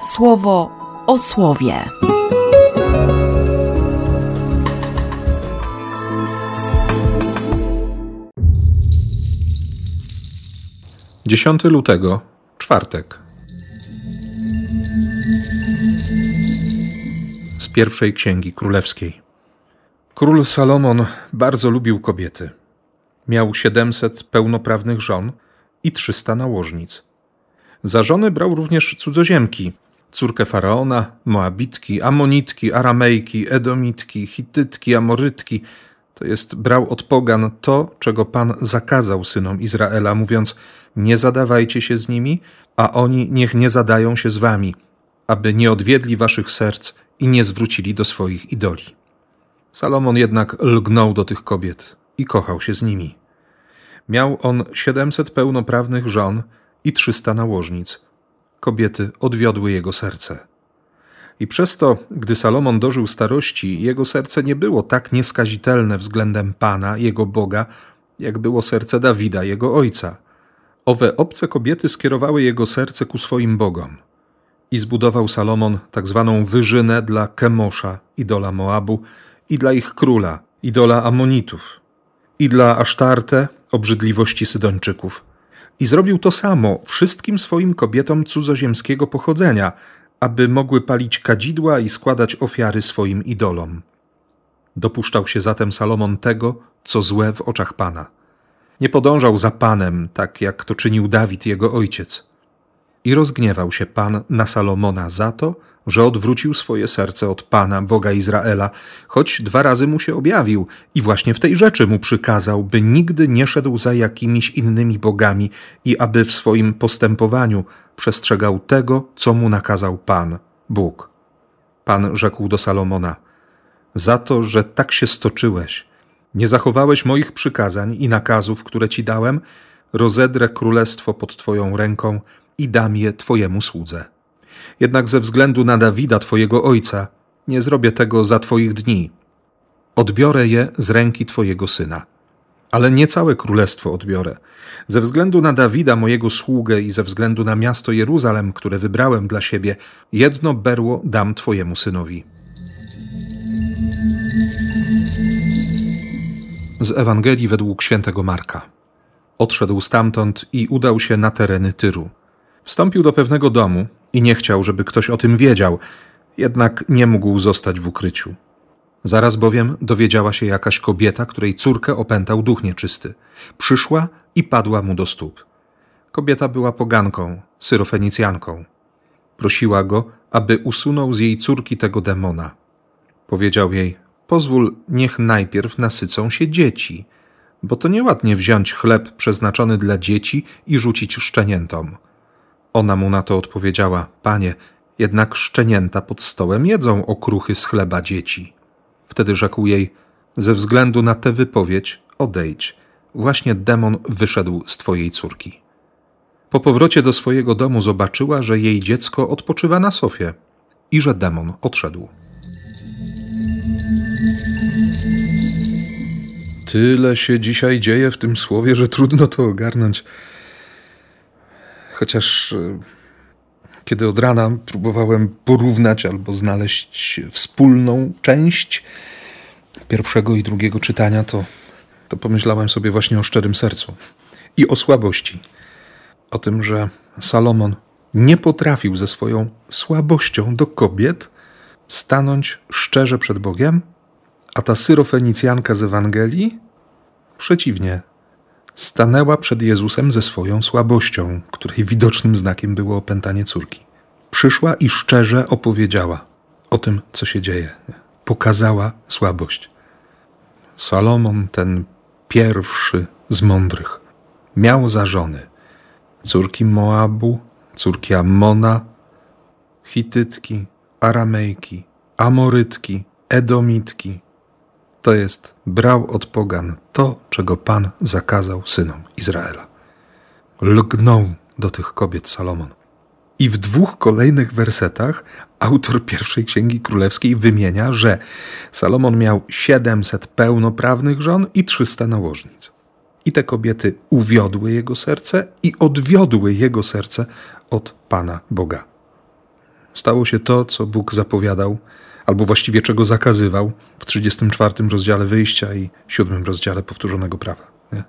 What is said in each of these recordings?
słowo o słowie. Dziesiąty lutego, czwartek. Z pierwszej księgi królewskiej. Król Salomon bardzo lubił kobiety. Miał siedemset pełnoprawnych żon i trzysta nałożnic. Za żony brał również cudzoziemki, córkę faraona, Moabitki, Amonitki, Aramejki, Edomitki, Hitytki, Amorytki. To jest brał od pogan to, czego Pan zakazał synom Izraela, mówiąc: Nie zadawajcie się z nimi, a oni niech nie zadają się z wami, aby nie odwiedli waszych serc i nie zwrócili do swoich idoli. Salomon jednak lgnął do tych kobiet i kochał się z nimi. Miał on siedemset pełnoprawnych żon i trzysta nałożnic. Kobiety odwiodły jego serce. I przez to, gdy Salomon dożył starości, jego serce nie było tak nieskazitelne względem Pana, jego Boga, jak było serce Dawida, jego ojca. Owe obce kobiety skierowały jego serce ku swoim bogom. I zbudował Salomon tak zwaną wyżynę dla Kemosza, idola Moabu, i dla ich króla, idola Amonitów, i dla Asztarte, obrzydliwości Sydończyków. I zrobił to samo wszystkim swoim kobietom cudzoziemskiego pochodzenia, aby mogły palić kadzidła i składać ofiary swoim idolom. Dopuszczał się zatem Salomon tego, co złe w oczach Pana. Nie podążał za Panem, tak jak to czynił Dawid, jego ojciec. I rozgniewał się Pan na Salomona za to, że odwrócił swoje serce od Pana, Boga Izraela, choć dwa razy mu się objawił i właśnie w tej rzeczy mu przykazał, by nigdy nie szedł za jakimiś innymi bogami i aby w swoim postępowaniu przestrzegał tego, co mu nakazał Pan, Bóg. Pan rzekł do Salomona: Za to, że tak się stoczyłeś, nie zachowałeś moich przykazań i nakazów, które ci dałem, rozedrę królestwo pod twoją ręką i dam je twojemu słudze. Jednak ze względu na Dawida, twojego ojca, nie zrobię tego za twoich dni. Odbiorę je z ręki twojego syna. Ale nie całe królestwo odbiorę. Ze względu na Dawida, mojego sługę, i ze względu na miasto Jeruzalem, które wybrałem dla siebie, jedno berło dam twojemu synowi. Z Ewangelii według świętego Marka. Odszedł stamtąd i udał się na tereny Tyru. Wstąpił do pewnego domu i nie chciał, żeby ktoś o tym wiedział, jednak nie mógł zostać w ukryciu. Zaraz bowiem dowiedziała się jakaś kobieta, której córkę opętał duch nieczysty. Przyszła i padła mu do stóp. Kobieta była poganką, syrofenicjanką. Prosiła go, aby usunął z jej córki tego demona. Powiedział jej: Pozwól, niech najpierw nasycą się dzieci, bo to nieładnie wziąć chleb przeznaczony dla dzieci i rzucić szczeniętom. Ona mu na to odpowiedziała: Panie, jednak szczenięta pod stołem jedzą okruchy z chleba dzieci. Wtedy rzekł jej: Ze względu na tę wypowiedź, odejdź. Właśnie demon wyszedł z twojej córki. Po powrocie do swojego domu zobaczyła, że jej dziecko odpoczywa na sofie i że demon odszedł. Tyle się dzisiaj dzieje w tym słowie, że trudno to ogarnąć. Chociaż e, kiedy od rana próbowałem porównać albo znaleźć wspólną część pierwszego i drugiego czytania, to, to pomyślałem sobie właśnie o szczerym sercu i o słabości. O tym, że Salomon nie potrafił ze swoją słabością do kobiet stanąć szczerze przed Bogiem, a ta syrofenicjanka z Ewangelii przeciwnie, stanęła przed Jezusem ze swoją słabością, której widocznym znakiem było opętanie córki. Przyszła i szczerze opowiedziała o tym, co się dzieje. Pokazała słabość. Salomon, ten pierwszy z mądrych, miał za żony córki Moabu, córki Ammona, Hitytki, Aramejki, Amorytki, Edomitki, to jest brał od pogan to, czego Pan zakazał synom Izraela. Lgnął do tych kobiet Salomon. I w dwóch kolejnych wersetach autor pierwszej księgi królewskiej wymienia, że Salomon miał 700 pełnoprawnych żon i 300 nałożnic. I te kobiety uwiodły jego serce i odwiodły jego serce od Pana Boga. Stało się to, co Bóg zapowiadał, albo właściwie czego zakazywał w 34 rozdziale wyjścia i 7 rozdziale powtórzonego prawa. Nie?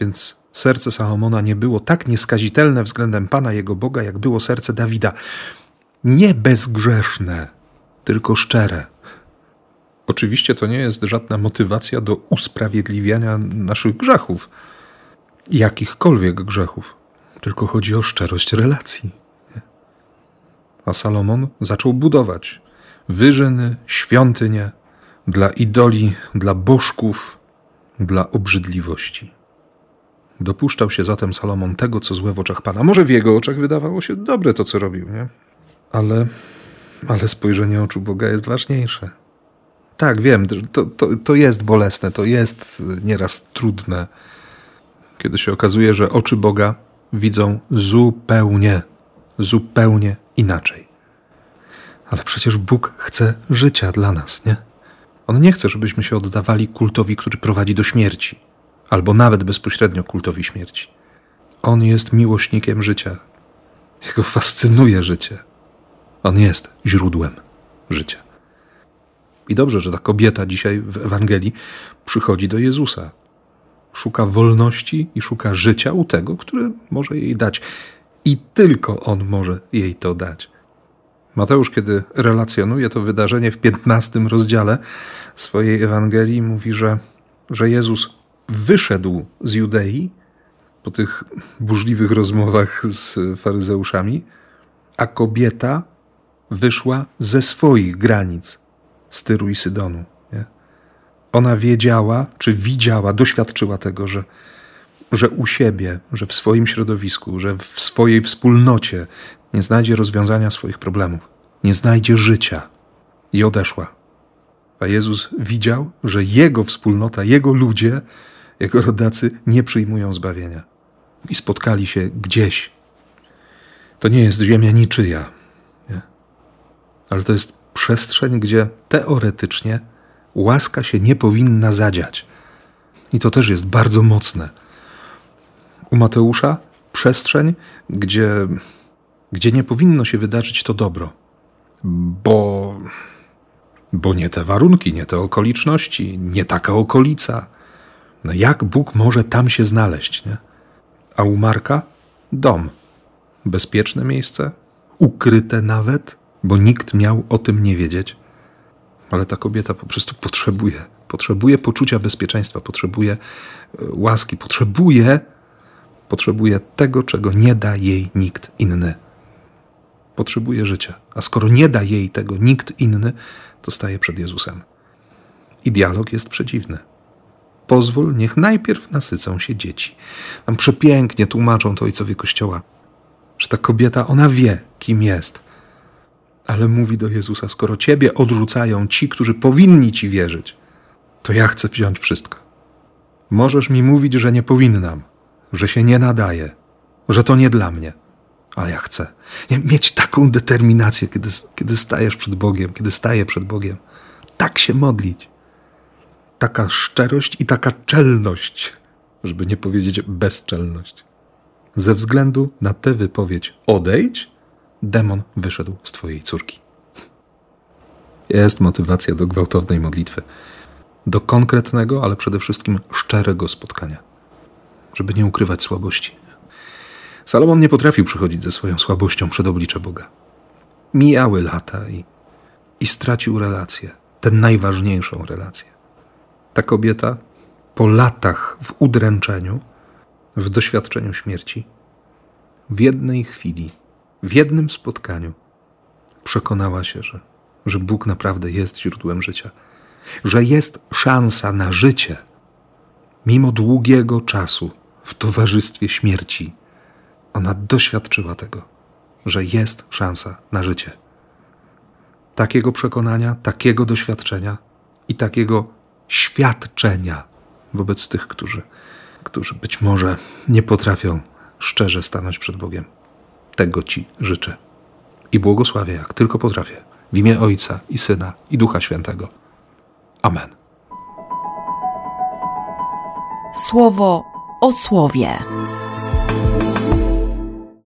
Więc serce Salomona nie było tak nieskazitelne względem Pana jego Boga, jak było serce Dawida. Nie bezgrzeszne, tylko szczere. Oczywiście to nie jest żadna motywacja do usprawiedliwiania naszych grzechów, jakichkolwiek grzechów, tylko chodzi o szczerość relacji. A Salomon zaczął budować wyżyny, świątynie dla idoli, dla bożków, dla obrzydliwości. Dopuszczał się zatem Salomon tego, co złe w oczach Pana. Może w jego oczach wydawało się dobre to, co robił, nie? Ale, ale spojrzenie oczu Boga jest ważniejsze. Tak, wiem, to, to, to jest bolesne, to jest nieraz trudne, kiedy się okazuje, że oczy Boga widzą zupełnie, zupełnie inaczej. Ale przecież Bóg chce życia dla nas, nie? On nie chce, żebyśmy się oddawali kultowi, który prowadzi do śmierci, albo nawet bezpośrednio kultowi śmierci. On jest miłośnikiem życia. Jego fascynuje życie. On jest źródłem życia. I dobrze, że ta kobieta dzisiaj w Ewangelii przychodzi do Jezusa. Szuka wolności i szuka życia u tego, który może jej dać. I tylko on może jej to dać. Mateusz, kiedy relacjonuje to wydarzenie w 15 rozdziale swojej Ewangelii, mówi, że, że Jezus wyszedł z Judei po tych burzliwych rozmowach z faryzeuszami, a kobieta wyszła ze swoich granic z Tyru i Sydonu. Nie? Ona wiedziała, czy widziała, doświadczyła tego, że, że u siebie, że w swoim środowisku, że w swojej wspólnocie nie znajdzie rozwiązania swoich problemów, nie znajdzie życia. I odeszła. A Jezus widział, że jego wspólnota, jego ludzie, jego rodacy nie przyjmują zbawienia. I spotkali się gdzieś. To nie jest ziemia niczyja, nie? ale to jest przestrzeń, gdzie teoretycznie łaska się nie powinna zadziać. I to też jest bardzo mocne. U Mateusza przestrzeń, gdzie, gdzie nie powinno się wydarzyć to dobro, bo, bo nie te warunki, nie te okoliczności, nie taka okolica. No jak Bóg może tam się znaleźć? Nie? A u Marka dom, bezpieczne miejsce, ukryte nawet bo nikt miał o tym nie wiedzieć. Ale ta kobieta po prostu potrzebuje, potrzebuje poczucia bezpieczeństwa, potrzebuje e, łaski, potrzebuje, potrzebuje tego, czego nie da jej nikt inny. Potrzebuje życia. A skoro nie da jej tego nikt inny, to staje przed Jezusem. I dialog jest przeciwny. Pozwól, niech najpierw nasycą się dzieci. Tam przepięknie tłumaczą to ojcowie Kościoła, że ta kobieta, ona wie, kim jest ale mówi do Jezusa: Skoro Ciebie odrzucają ci, którzy powinni Ci wierzyć, to ja chcę wziąć wszystko. Możesz mi mówić, że nie powinnam, że się nie nadaje, że to nie dla mnie, ale ja chcę. Nie, mieć taką determinację, kiedy, kiedy stajesz przed Bogiem, kiedy staję przed Bogiem. Tak się modlić. Taka szczerość i taka czelność, żeby nie powiedzieć bezczelność. Ze względu na tę wypowiedź odejdź demon wyszedł z twojej córki. Jest motywacja do gwałtownej modlitwy, do konkretnego, ale przede wszystkim szczerego spotkania, żeby nie ukrywać słabości. Salomon nie potrafił przychodzić ze swoją słabością przed oblicze Boga. Mijały lata i, i stracił relację, tę najważniejszą relację. Ta kobieta po latach w udręczeniu, w doświadczeniu śmierci, w jednej chwili w jednym spotkaniu przekonała się, że, że Bóg naprawdę jest źródłem życia, że jest szansa na życie, mimo długiego czasu w towarzystwie śmierci. Ona doświadczyła tego, że jest szansa na życie. Takiego przekonania, takiego doświadczenia i takiego świadczenia wobec tych, którzy, którzy być może nie potrafią szczerze stanąć przed Bogiem. Tego Ci życzę. I błogosławię, jak tylko potrafię, w imię Ojca i Syna i Ducha Świętego. Amen. Słowo o słowie.